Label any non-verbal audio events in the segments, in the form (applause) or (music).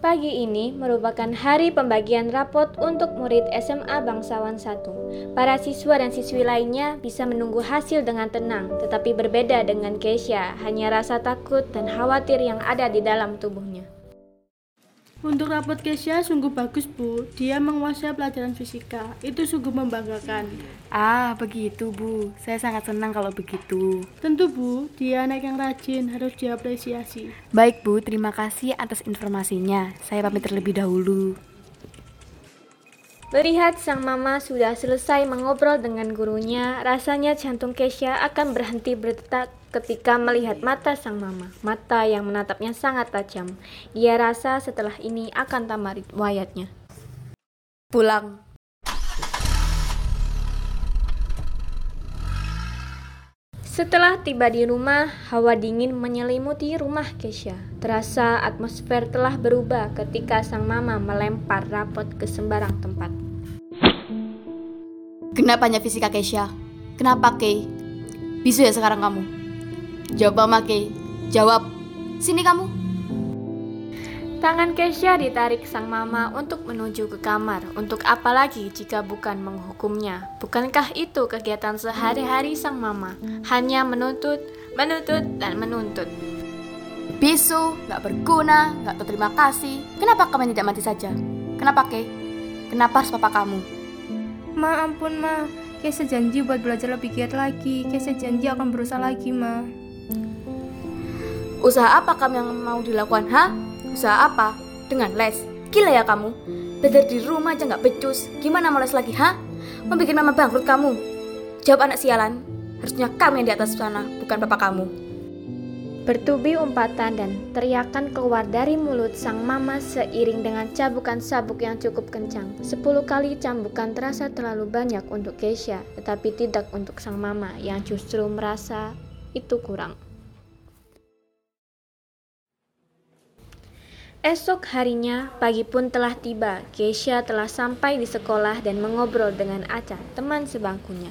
Pagi ini merupakan hari pembagian rapot untuk murid SMA Bangsawan 1. Para siswa dan siswi lainnya bisa menunggu hasil dengan tenang, tetapi berbeda dengan Keisha, hanya rasa takut dan khawatir yang ada di dalam tubuhnya. Untuk rapot Kesia sungguh bagus Bu, dia menguasai pelajaran fisika, itu sungguh membanggakan. Ah, begitu Bu. Saya sangat senang kalau begitu. Tentu Bu, dia anak yang rajin, harus diapresiasi. Baik Bu, terima kasih atas informasinya. Saya pamit terlebih dahulu. Melihat sang mama sudah selesai mengobrol dengan gurunya, rasanya jantung Keisha akan berhenti berdetak ketika melihat mata sang mama. Mata yang menatapnya sangat tajam. Dia rasa setelah ini akan tamat riwayatnya. Pulang. Setelah tiba di rumah, hawa dingin menyelimuti rumah Keisha. Terasa atmosfer telah berubah ketika sang mama melempar rapot ke sembarang tempat. Kenapa hanya fisika Keisha? Kenapa Kay? Bisu ya sekarang kamu? Jawab mama Kay. Jawab. Sini kamu. Tangan Keisha ditarik sang mama untuk menuju ke kamar. Untuk apa lagi jika bukan menghukumnya? Bukankah itu kegiatan sehari-hari sang mama? Hanya menuntut, menuntut, dan menuntut. Bisu, nggak berguna, nggak terima kasih. Kenapa kamu tidak mati saja? Kenapa Kay? Kenapa harus papa kamu? Ma ampun ma, Keisha janji buat belajar lebih giat lagi. Keisha janji akan berusaha lagi ma. Usaha apa kamu yang mau dilakukan, ha? Usaha apa? Dengan les? Gila ya kamu? Belajar di rumah aja nggak becus. Gimana mau les lagi, ha? Mau bikin mama bangkrut kamu? Jawab anak sialan. Harusnya kamu yang di atas sana, bukan papa kamu. Bertubi umpatan dan teriakan keluar dari mulut sang mama seiring dengan cabukan sabuk yang cukup kencang. Sepuluh kali cambukan terasa terlalu banyak untuk Keisha, tetapi tidak untuk sang mama yang justru merasa itu kurang. Esok harinya, pagi pun telah tiba. Keisha telah sampai di sekolah dan mengobrol dengan Aca, teman sebangkunya.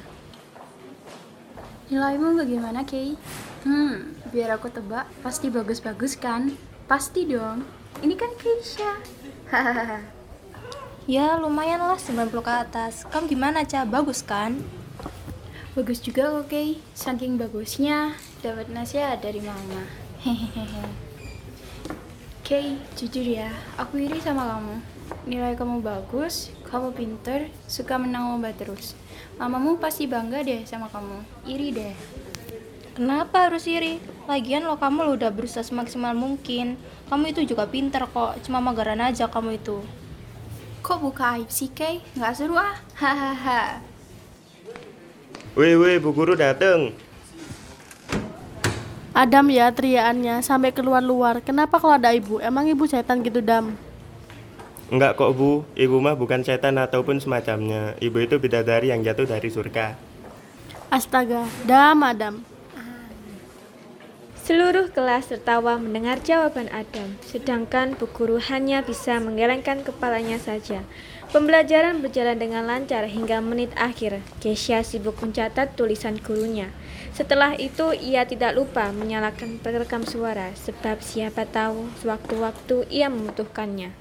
Nilaimu bagaimana, Kay? Hmm, biar aku tebak, pasti bagus-bagus kan? Pasti dong. Ini kan Keisha. Hahaha. (laughs) ya lumayan lah 90 ke atas. Kamu gimana Ca? Bagus kan? Bagus juga kok, Kay. Saking bagusnya, dapat nasihat dari mama. Hehehe. (laughs) Kay, jujur ya, aku iri sama kamu. Nilai kamu bagus, kamu pinter, suka menang lomba terus. Mamamu pasti bangga deh sama kamu. Iri deh. Kenapa harus iri? Lagian lo kamu lo udah berusaha semaksimal mungkin. Kamu itu juga pinter kok, cuma magaran aja kamu itu. Kok buka aib sih, Kay? Nggak seru ah. Hahaha. Weh, weh, Bu Guru dateng. Adam ya teriakannya sampai keluar-luar. Kenapa kalau ada ibu? Emang ibu setan gitu, Dam? Enggak kok Bu, ibu mah bukan setan ataupun semacamnya. Ibu itu bidadari yang jatuh dari surga. Astaga, Dam, Adam. Seluruh kelas tertawa mendengar jawaban Adam, sedangkan Bu Guru hanya bisa menggelengkan kepalanya saja. Pembelajaran berjalan dengan lancar hingga menit akhir. Keisha sibuk mencatat tulisan gurunya. Setelah itu, ia tidak lupa menyalakan perekam suara, sebab siapa tahu sewaktu-waktu ia membutuhkannya.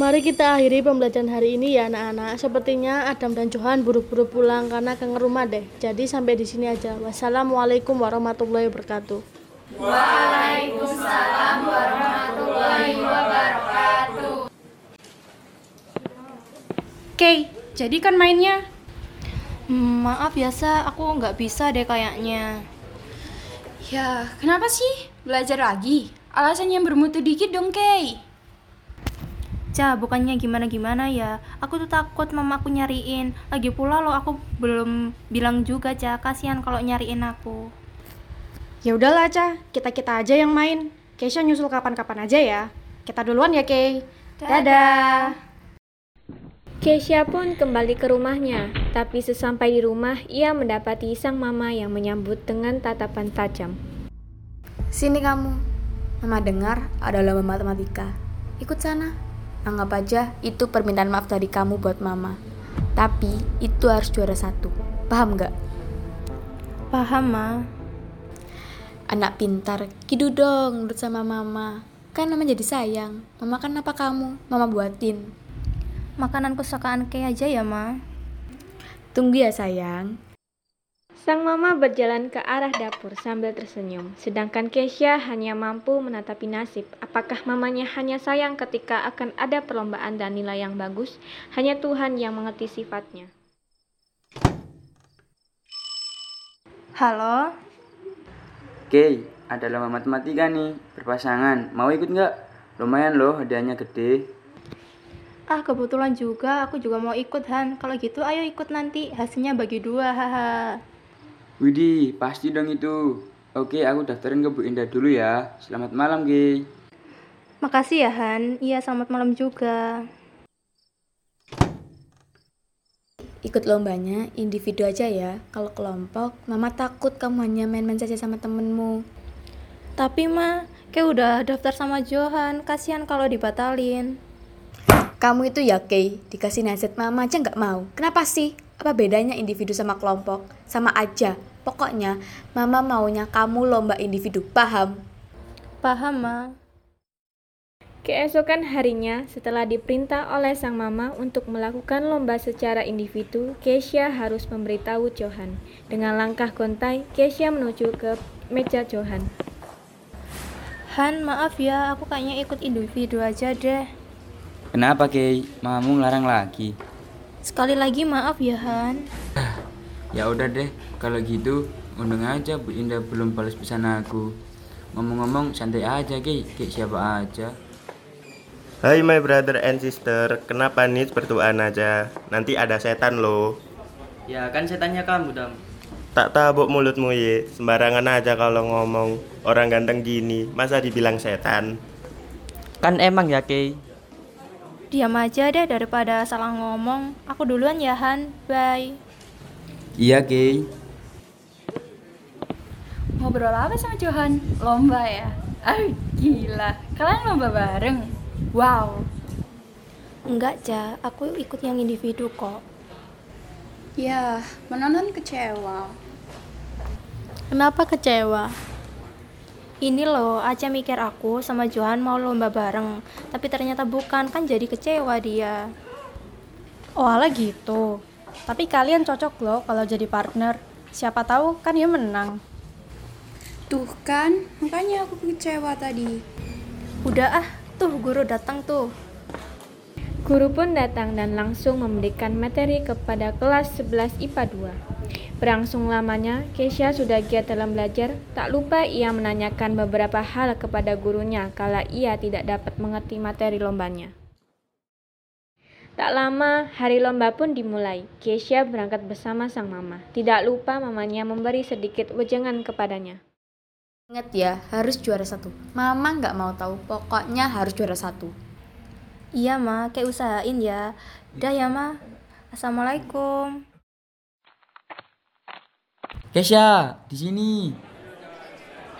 Mari kita akhiri pembelajaran hari ini ya anak-anak. Sepertinya Adam dan Johan buru-buru pulang karena kangen rumah deh. Jadi sampai di sini aja. Wassalamualaikum warahmatullahi wabarakatuh. Kay, jadi kan mainnya? Hmm, maaf ya Sa, aku nggak bisa deh kayaknya. Ya, kenapa sih? Belajar lagi? Alasan yang bermutu dikit dong, Kay. Ca, bukannya gimana-gimana ya. Aku tuh takut mama aku nyariin. Lagi pula lo aku belum bilang juga, Ca. Kasihan kalau nyariin aku. Ya udahlah Ca, kita-kita aja yang main. Keisha nyusul kapan-kapan aja ya. Kita duluan ya Kay. Dadah. Keisha pun kembali ke rumahnya, tapi sesampai di rumah ia mendapati sang mama yang menyambut dengan tatapan tajam. Sini kamu. Mama dengar ada lomba matematika. Ikut sana. Anggap aja itu permintaan maaf dari kamu buat mama. Tapi itu harus juara satu. Paham nggak? Paham, Ma. Anak pintar, gitu dong menurut sama mama. Kan mama jadi sayang. Mama kan apa kamu? Mama buatin. Makanan kesukaan Kay aja ya, Ma. Tunggu ya sayang. Sang mama berjalan ke arah dapur sambil tersenyum, sedangkan Keisha hanya mampu menatapi nasib. Apakah mamanya hanya sayang ketika akan ada perlombaan dan nilai yang bagus? Hanya Tuhan yang mengerti sifatnya. Halo? Oke, ada lomba matematika nih, berpasangan. Mau ikut nggak? Lumayan loh, hadiahnya gede. Ah, kebetulan juga aku juga mau ikut, Han. Kalau gitu ayo ikut nanti. Hasilnya bagi dua, haha. Widih, pasti dong itu. Oke, aku daftarin ke Bu Indah dulu ya. Selamat malam, Ki. Makasih ya, Han. Iya, selamat malam juga. Ikut lombanya individu aja ya. Kalau kelompok, mama takut kamu hanya main-main saja sama temenmu. Tapi, Ma, kayak udah daftar sama Johan. Kasihan kalau dibatalin. Kamu itu ya, Kay, dikasih nasihat mama aja nggak mau. Kenapa sih? Apa bedanya individu sama kelompok? Sama aja. Pokoknya, mama maunya kamu lomba individu, paham? Paham, Ma. Keesokan harinya, setelah diperintah oleh sang mama untuk melakukan lomba secara individu, Keisha harus memberitahu Johan. Dengan langkah gontai, Keisha menuju ke meja Johan. Han, maaf ya, aku kayaknya ikut individu aja deh. Kenapa, Ki? Mamamu ngelarang lagi. Sekali lagi maaf ya, Han. Ya udah deh, kalau gitu undang aja Bu Indah belum balas pesan aku. Ngomong-ngomong santai aja, Ki. Kayak siapa aja. Hai my brother and sister, kenapa nih bertuaan aja? Nanti ada setan loh. Ya kan setannya kamu dam Tak tabuk mulutmu ye, sembarangan aja kalau ngomong. Orang ganteng gini, masa dibilang setan? Kan emang ya Kay Diam aja deh daripada salah ngomong. Aku duluan ya, Han. Bye. Iya, Ki. Ngobrol apa sama Johan? Lomba ya? Ah, gila. Kalian lomba bareng? Wow. Enggak, Ja. Aku ikut yang individu kok. Ya, menonton kecewa. Kenapa kecewa? Ini loh, Aca mikir aku sama Johan mau lomba bareng. Tapi ternyata bukan, kan jadi kecewa dia. Oh ala gitu. Tapi kalian cocok loh kalau jadi partner. Siapa tahu kan dia menang. Tuh kan, makanya aku kecewa tadi. Udah ah, tuh guru datang tuh. Guru pun datang dan langsung memberikan materi kepada kelas 11 IPA 2. Berangsung lamanya, Keisha sudah giat dalam belajar, tak lupa ia menanyakan beberapa hal kepada gurunya kala ia tidak dapat mengerti materi lombanya. Tak lama, hari lomba pun dimulai. Keisha berangkat bersama sang mama. Tidak lupa mamanya memberi sedikit wejangan kepadanya. Ingat ya, harus juara satu. Mama nggak mau tahu, pokoknya harus juara satu. Iya, Ma. Kayak usahain ya. Dah ya, Ma. Assalamualaikum. Kesha, di sini.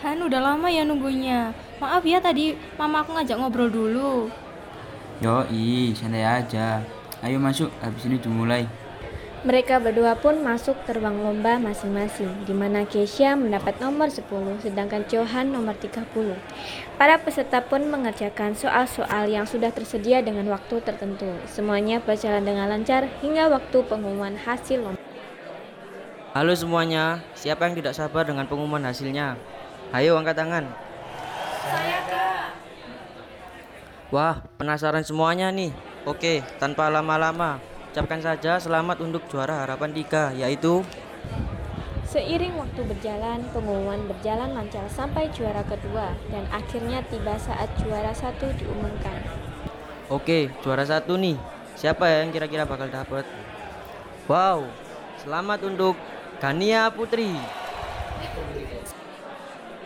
Han, udah lama ya nunggunya. Maaf ya tadi mama aku ngajak ngobrol dulu. Yoi, santai aja. Ayo masuk, habis ini dimulai. Mereka berdua pun masuk terbang lomba masing-masing, di mana Keisha mendapat nomor 10, sedangkan Johan nomor 30. Para peserta pun mengerjakan soal-soal yang sudah tersedia dengan waktu tertentu. Semuanya berjalan dengan lancar hingga waktu pengumuman hasil lomba. Halo semuanya, siapa yang tidak sabar dengan pengumuman hasilnya? Ayo angkat tangan Saya kak Wah, penasaran semuanya nih Oke, tanpa lama-lama Ucapkan saja selamat untuk juara harapan 3 Yaitu Seiring waktu berjalan, pengumuman berjalan lancar sampai juara kedua dan akhirnya tiba saat juara satu diumumkan. Oke, juara satu nih Siapa ya yang kira-kira bakal dapat? Wow, selamat untuk Gania Putri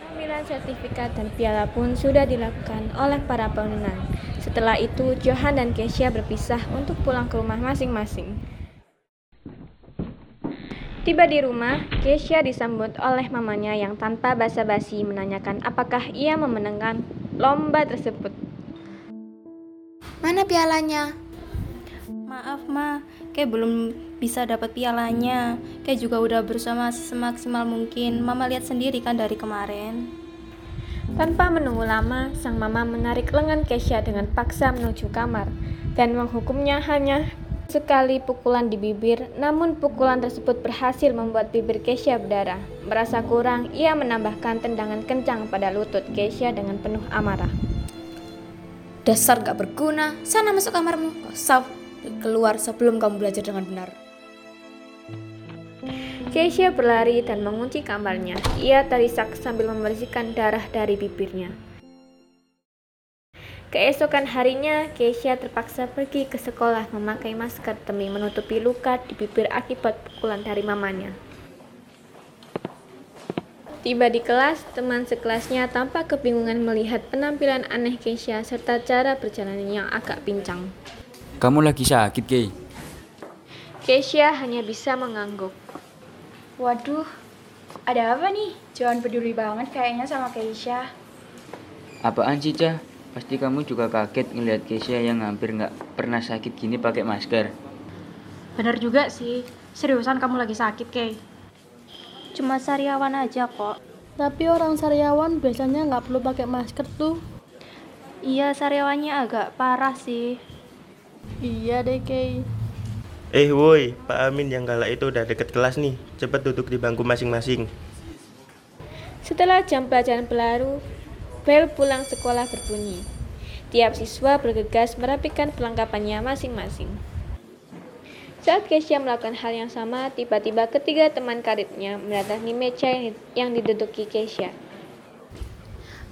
Pemilihan sertifikat dan piala pun sudah dilakukan oleh para pemenang. Setelah itu, Johan dan Keisha berpisah untuk pulang ke rumah masing-masing. Tiba di rumah, Keisha disambut oleh mamanya yang tanpa basa-basi menanyakan apakah ia memenangkan lomba tersebut. Mana pialanya? Maaf, Ma. Kayak belum bisa dapat pialanya. Kayak juga udah berusaha semaksimal mungkin. Mama lihat sendiri kan dari kemarin. Tanpa menunggu lama, sang mama menarik lengan Kesha dengan paksa menuju kamar dan menghukumnya hanya sekali pukulan di bibir, namun pukulan tersebut berhasil membuat bibir Kesha berdarah. Merasa kurang, ia menambahkan tendangan kencang pada lutut Kesha dengan penuh amarah. Dasar gak berguna, sana masuk kamarmu. Kau keluar sebelum kamu belajar dengan benar. Keisha berlari dan mengunci kamarnya. Ia terisak sambil membersihkan darah dari bibirnya. Keesokan harinya, Keisha terpaksa pergi ke sekolah memakai masker demi menutupi luka di bibir akibat pukulan dari mamanya. Tiba di kelas, teman sekelasnya tampak kebingungan melihat penampilan aneh Keisha serta cara berjalannya yang agak pincang. Kamu lagi sakit, Kei? Keisha hanya bisa mengangguk. Waduh, ada apa nih? Jangan peduli banget kayaknya sama Keisha. Apaan sih, Cah? Pasti kamu juga kaget ngeliat Keisha yang hampir nggak pernah sakit gini pakai masker. Bener juga sih. Seriusan kamu lagi sakit, Kay? Cuma sariawan aja kok. Tapi orang sariawan biasanya nggak perlu pakai masker tuh. Iya, sariawannya agak parah sih. Iya deh, Kay. Eh woi, Pak Amin yang galak itu udah deket kelas nih. Cepet duduk di bangku masing-masing. Setelah jam pelajaran berlalu, bel pulang sekolah berbunyi. Tiap siswa bergegas merapikan perlengkapannya masing-masing. Saat Keisha melakukan hal yang sama, tiba-tiba ketiga teman karibnya mendatangi meja yang, diduduki Keisha.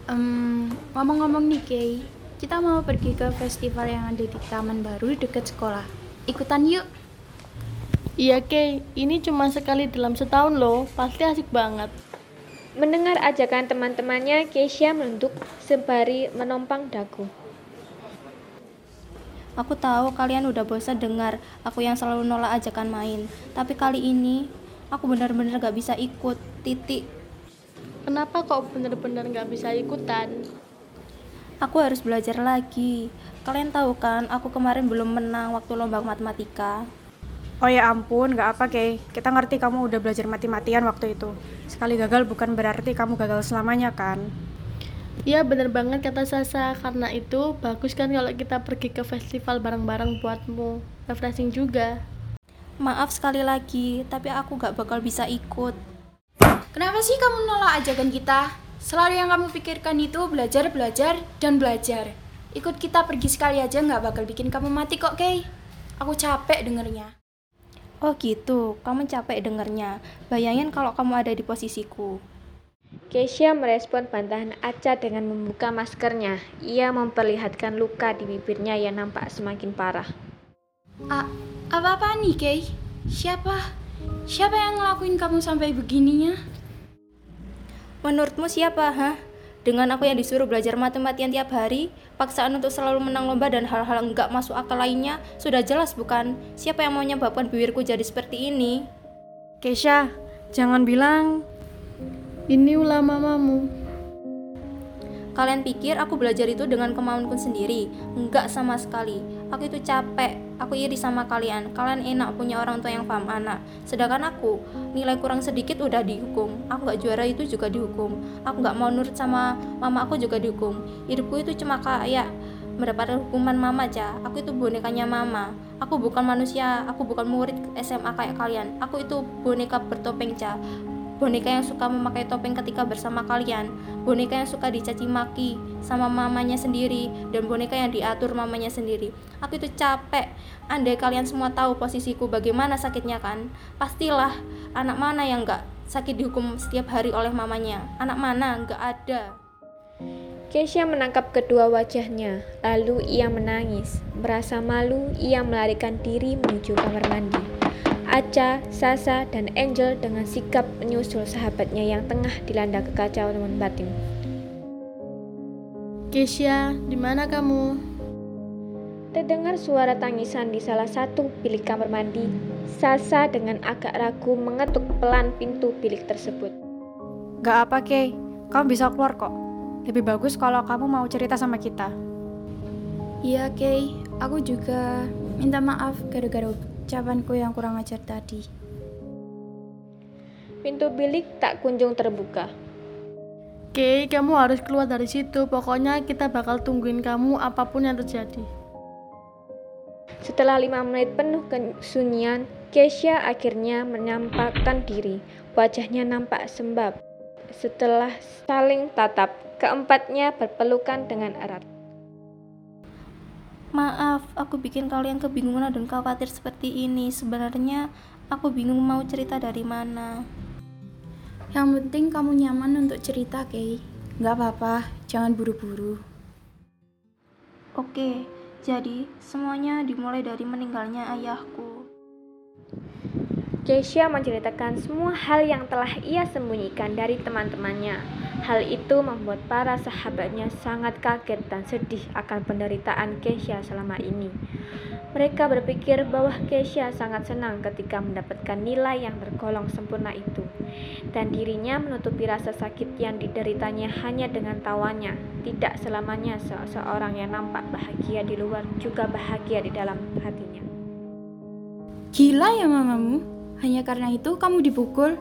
Um, ngomong-ngomong nih Kay, kita mau pergi ke festival yang ada di taman baru dekat sekolah. Ikutan yuk. Iya, Kay. Ini cuma sekali dalam setahun loh. Pasti asik banget. Mendengar ajakan teman-temannya, Keisha menunduk sembari menompang dagu. Aku tahu kalian udah bosan dengar aku yang selalu nolak ajakan main. Tapi kali ini aku benar-benar gak bisa ikut. Titik. Kenapa kok bener-bener gak bisa ikutan? Aku harus belajar lagi. Kalian tahu kan, aku kemarin belum menang waktu lomba matematika. Oh ya ampun, gak apa, Kay. Kita ngerti kamu udah belajar mati-matian waktu itu. Sekali gagal bukan berarti kamu gagal selamanya, kan? Iya bener banget kata Sasa Karena itu bagus kan kalau kita pergi ke festival bareng-bareng buatmu Refreshing juga Maaf sekali lagi, tapi aku gak bakal bisa ikut. Kenapa sih kamu nolak ajakan kita? Selalu yang kamu pikirkan itu belajar, belajar, dan belajar. Ikut kita pergi sekali aja nggak bakal bikin kamu mati kok, Kay. Aku capek dengernya. Oh gitu, kamu capek dengernya. Bayangin kalau kamu ada di posisiku. Keisha merespon bantahan Aca dengan membuka maskernya. Ia memperlihatkan luka di bibirnya yang nampak semakin parah. A apa-apa nih, Kay? Siapa? Siapa yang ngelakuin kamu sampai begininya? Menurutmu siapa, hah? Dengan aku yang disuruh belajar matematian tiap hari, paksaan untuk selalu menang lomba dan hal-hal enggak masuk akal lainnya, sudah jelas bukan? Siapa yang mau menyebabkan bibirku jadi seperti ini? Keisha, jangan bilang Ini ulah mamamu Kalian pikir aku belajar itu dengan kemauanku sendiri? Enggak sama sekali. Aku itu capek. Aku iri sama kalian. Kalian enak punya orang tua yang paham anak. Sedangkan aku, nilai kurang sedikit udah dihukum. Aku gak juara itu juga dihukum. Aku gak mau nurut sama mama aku juga dihukum. Hidupku itu cuma kayak mendapatkan hukuman mama aja. Aku itu bonekanya mama. Aku bukan manusia. Aku bukan murid SMA kayak kalian. Aku itu boneka bertopeng ca boneka yang suka memakai topeng ketika bersama kalian, boneka yang suka dicaci maki sama mamanya sendiri, dan boneka yang diatur mamanya sendiri. Aku itu capek. Andai kalian semua tahu posisiku bagaimana sakitnya kan, pastilah anak mana yang gak sakit dihukum setiap hari oleh mamanya. Anak mana gak ada. Keisha menangkap kedua wajahnya, lalu ia menangis. Merasa malu, ia melarikan diri menuju kamar mandi. Aca, Sasa, dan Angel dengan sikap menyusul sahabatnya yang tengah dilanda kekacauan batin. Keisha, di mana kamu? Terdengar suara tangisan di salah satu bilik kamar mandi. Sasa dengan agak ragu mengetuk pelan pintu bilik tersebut. Gak apa, Kay. Kamu bisa keluar kok. Lebih bagus kalau kamu mau cerita sama kita. Iya, Kay. Aku juga minta maaf gara-gara ucapanku yang kurang ajar tadi. Pintu bilik tak kunjung terbuka. Kay, kamu harus keluar dari situ. Pokoknya kita bakal tungguin kamu apa pun yang terjadi. Setelah lima menit penuh kesunyian, Keisha akhirnya menampakkan diri. Wajahnya nampak sembab. Setelah saling tatap, keempatnya berpelukan dengan erat. Maaf, aku bikin kalian kebingungan dan khawatir seperti ini. Sebenarnya aku bingung mau cerita dari mana. Yang penting kamu nyaman untuk cerita, Kay. Nggak apa-apa, jangan buru-buru. Oke, jadi semuanya dimulai dari meninggalnya ayahku. Keisha menceritakan semua hal yang telah ia sembunyikan dari teman-temannya. Hal itu membuat para sahabatnya sangat kaget dan sedih akan penderitaan Keisha selama ini. Mereka berpikir bahwa Keisha sangat senang ketika mendapatkan nilai yang tergolong sempurna itu, dan dirinya menutupi rasa sakit yang dideritanya hanya dengan tawanya. Tidak selamanya seseorang yang nampak bahagia di luar juga bahagia di dalam hatinya. Gila ya mamamu? Hanya karena itu kamu dipukul?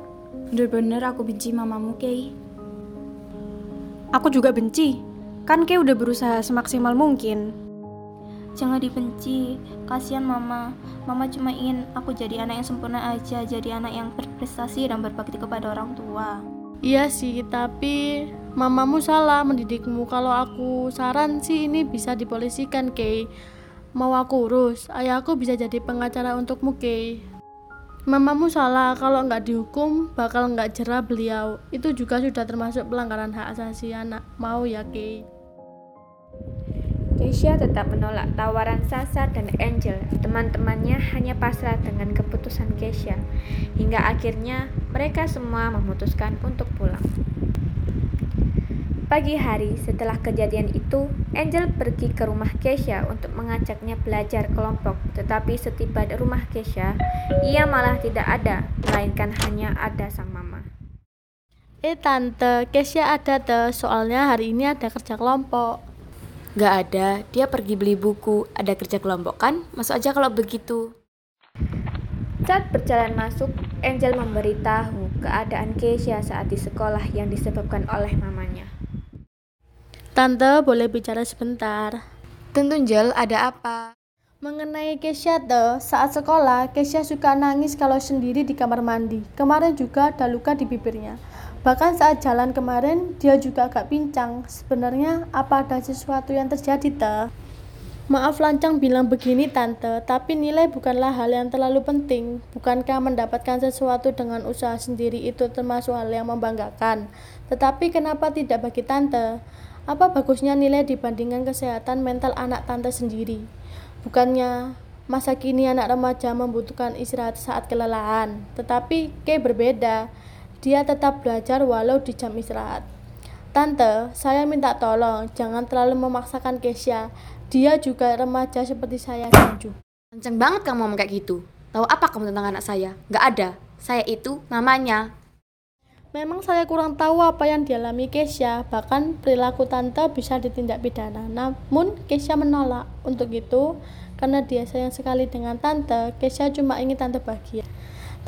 Bener-bener aku benci mamamu, Kay. Aku juga benci. Kan Kay udah berusaha semaksimal mungkin. Jangan dibenci, kasihan mama. Mama cuma ingin aku jadi anak yang sempurna aja, jadi anak yang berprestasi dan berbakti kepada orang tua. Iya sih, tapi mamamu salah mendidikmu. Kalau aku saran sih ini bisa dipolisikan, Kay. Mau aku urus, ayahku bisa jadi pengacara untukmu, Kay. Mamamu salah kalau nggak dihukum bakal nggak jerah beliau. Itu juga sudah termasuk pelanggaran hak asasi anak. Mau ya, Kay? Keisha tetap menolak tawaran Sasa dan Angel. Teman-temannya hanya pasrah dengan keputusan Keisha. Hingga akhirnya mereka semua memutuskan untuk pulang. Pagi hari setelah kejadian itu, Angel pergi ke rumah Keisha untuk mengajaknya belajar kelompok. Tetapi setiba di rumah Keisha, ia malah tidak ada, melainkan hanya ada sang mama. Eh tante, Keisha ada tuh, soalnya hari ini ada kerja kelompok. Gak ada, dia pergi beli buku. Ada kerja kelompok kan? Masuk aja kalau begitu. Saat berjalan masuk, Angel memberitahu keadaan Keisha saat di sekolah yang disebabkan oleh mamanya. Tante, boleh bicara sebentar? Tentu Angel, ada apa? Mengenai Keisha tuh, saat sekolah, Keisha suka nangis kalau sendiri di kamar mandi. Kemarin juga ada luka di bibirnya. Bahkan saat jalan kemarin, dia juga agak pincang. Sebenarnya apa ada sesuatu yang terjadi, Teh? Maaf lancang bilang begini tante, tapi nilai bukanlah hal yang terlalu penting. Bukankah mendapatkan sesuatu dengan usaha sendiri itu termasuk hal yang membanggakan? Tetapi kenapa tidak bagi tante? Apa bagusnya nilai dibandingkan kesehatan mental anak tante sendiri? Bukannya masa kini anak remaja membutuhkan istirahat saat kelelahan, tetapi Kay berbeda. Dia tetap belajar walau di jam istirahat. Tante, saya minta tolong, jangan terlalu memaksakan Keisha. Dia juga remaja seperti saya dan juga. Kenceng banget kamu ngomong kayak gitu. Tahu apa kamu tentang anak saya? Gak ada. Saya itu mamanya. Memang saya kurang tahu apa yang dialami Keisha, bahkan perilaku tante bisa ditindak pidana. Namun Keisha menolak. Untuk itu, karena dia sayang sekali dengan tante, Keisha cuma ingin tante bahagia.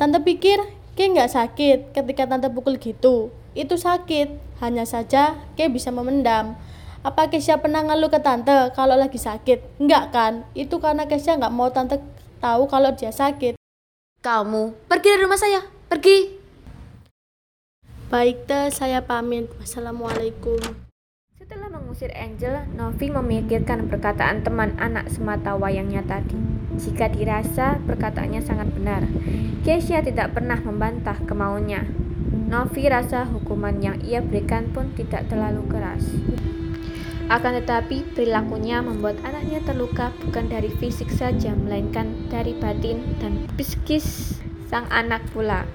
Tante pikir Kay nggak sakit ketika tante pukul gitu. Itu sakit, hanya saja Kay bisa memendam. Apa Keisha pernah ngeluh ke tante kalau lagi sakit? Enggak kan? Itu karena Keisha nggak mau tante tahu kalau dia sakit. Kamu pergi dari rumah saya. Pergi. Baik teh, saya pamit. Wassalamualaikum. Setelah mengusir Angel, Novi memikirkan perkataan teman anak semata wayangnya tadi. Jika dirasa perkataannya sangat benar, Keisha tidak pernah membantah kemauannya. Novi rasa hukuman yang ia berikan pun tidak terlalu keras. Akan tetapi, perilakunya membuat anaknya terluka bukan dari fisik saja, melainkan dari batin dan psikis sang anak pula.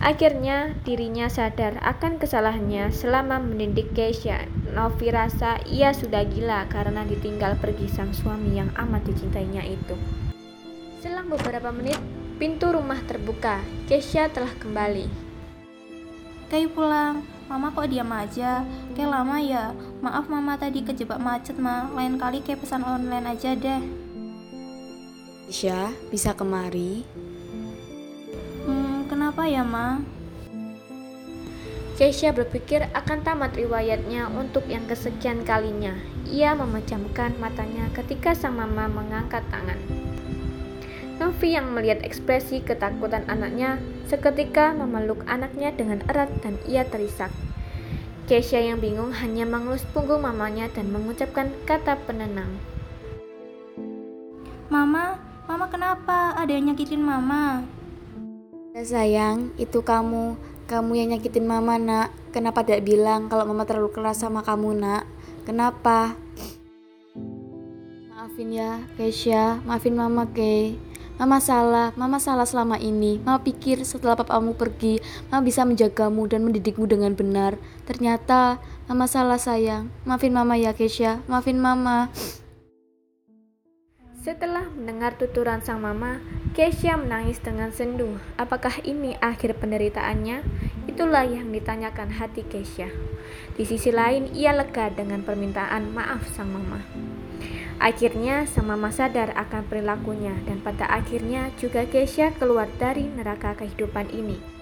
Akhirnya, dirinya sadar akan kesalahannya selama mendidik Keisha. Novi rasa ia sudah gila karena ditinggal pergi sang suami yang amat dicintainya itu. Selang beberapa menit, pintu rumah terbuka. Keisha telah kembali. Kayak pulang, Mama kok diam aja? Kayak lama ya? Maaf mama tadi kejebak macet ma. Lain kali kayak pesan online aja deh. Isya, bisa kemari? Kenapa ya ma? Keisha berpikir akan tamat riwayatnya untuk yang kesekian kalinya. Ia memejamkan matanya ketika sang mama mengangkat tangan. Novi yang melihat ekspresi ketakutan anaknya seketika memeluk anaknya dengan erat dan ia terisak. Keisha yang bingung hanya mengelus punggung mamanya dan mengucapkan kata penenang. Mama, mama kenapa? Ada yang nyakitin mama. Ya sayang, itu kamu. Kamu yang nyakitin mama nak. Kenapa tidak bilang kalau mama terlalu keras sama kamu nak? Kenapa? Maafin ya, Keisha. Maafin mama, Kay. Mama salah, mama salah selama ini. Mama pikir setelah papamu pergi, mama bisa menjagamu dan mendidikmu dengan benar. Ternyata mama salah sayang. Maafin mama ya, Keisha. Maafin mama. Setelah mendengar tuturan sang mama, Keisha menangis dengan sendu. Apakah ini akhir penderitaannya? Itulah yang ditanyakan hati Keisha. Di sisi lain, ia lega dengan permintaan maaf sang mama. Akhirnya, sang mama sadar akan perilakunya dan pada akhirnya juga Keisha keluar dari neraka kehidupan ini.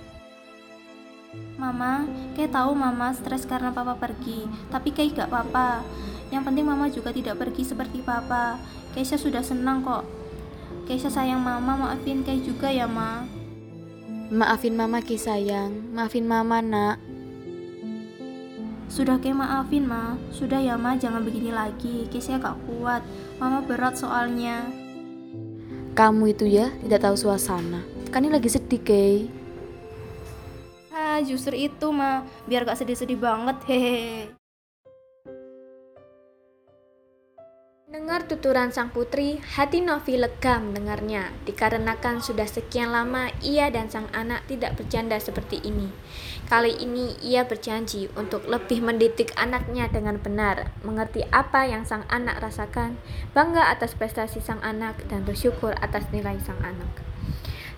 Mama, kayak tahu mama stres karena papa pergi, tapi kayak gak apa-apa. Yang penting mama juga tidak pergi seperti papa. Keisha sudah senang kok. Keisha sayang mama, maafin kayak juga ya, Ma. Maafin mama, Kay sayang. Maafin mama, nak. Sudah kayak maafin, Ma. Sudah ya, Ma, jangan begini lagi. Keisha gak kuat. Mama berat soalnya. Kamu itu ya tidak tahu suasana. Kan ini lagi sedih, Kay. Justru itu, Ma. Biar gak sedih-sedih banget, hehehe. Dengar tuturan sang putri, hati Novi lega mendengarnya, dikarenakan sudah sekian lama ia dan sang anak tidak bercanda seperti ini. Kali ini ia berjanji untuk lebih mendidik anaknya dengan benar, mengerti apa yang sang anak rasakan, bangga atas prestasi sang anak, dan bersyukur atas nilai sang anak.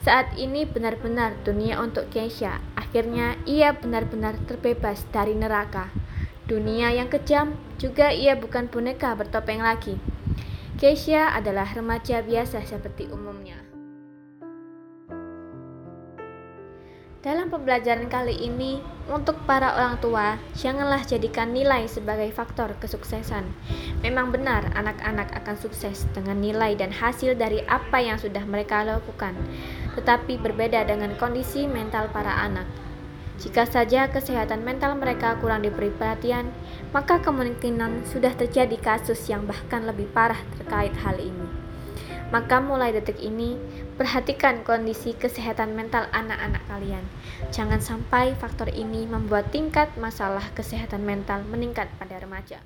Saat ini benar-benar dunia untuk Keisha, akhirnya ia benar-benar terbebas dari neraka. Dunia yang kejam, juga ia bukan boneka bertopeng lagi. Keisha adalah remaja biasa seperti umumnya. Dalam pembelajaran kali ini, untuk para orang tua, janganlah jadikan nilai sebagai faktor kesuksesan. Memang benar, anak-anak akan sukses dengan nilai dan hasil dari apa yang sudah mereka lakukan, tetapi berbeda dengan kondisi mental para anak. Jika saja kesehatan mental mereka kurang diberi perhatian, maka kemungkinan sudah terjadi kasus yang bahkan lebih parah terkait hal ini. Maka mulai detik ini, perhatikan kondisi kesehatan mental anak-anak kalian. Jangan sampai faktor ini membuat tingkat masalah kesehatan mental meningkat pada remaja.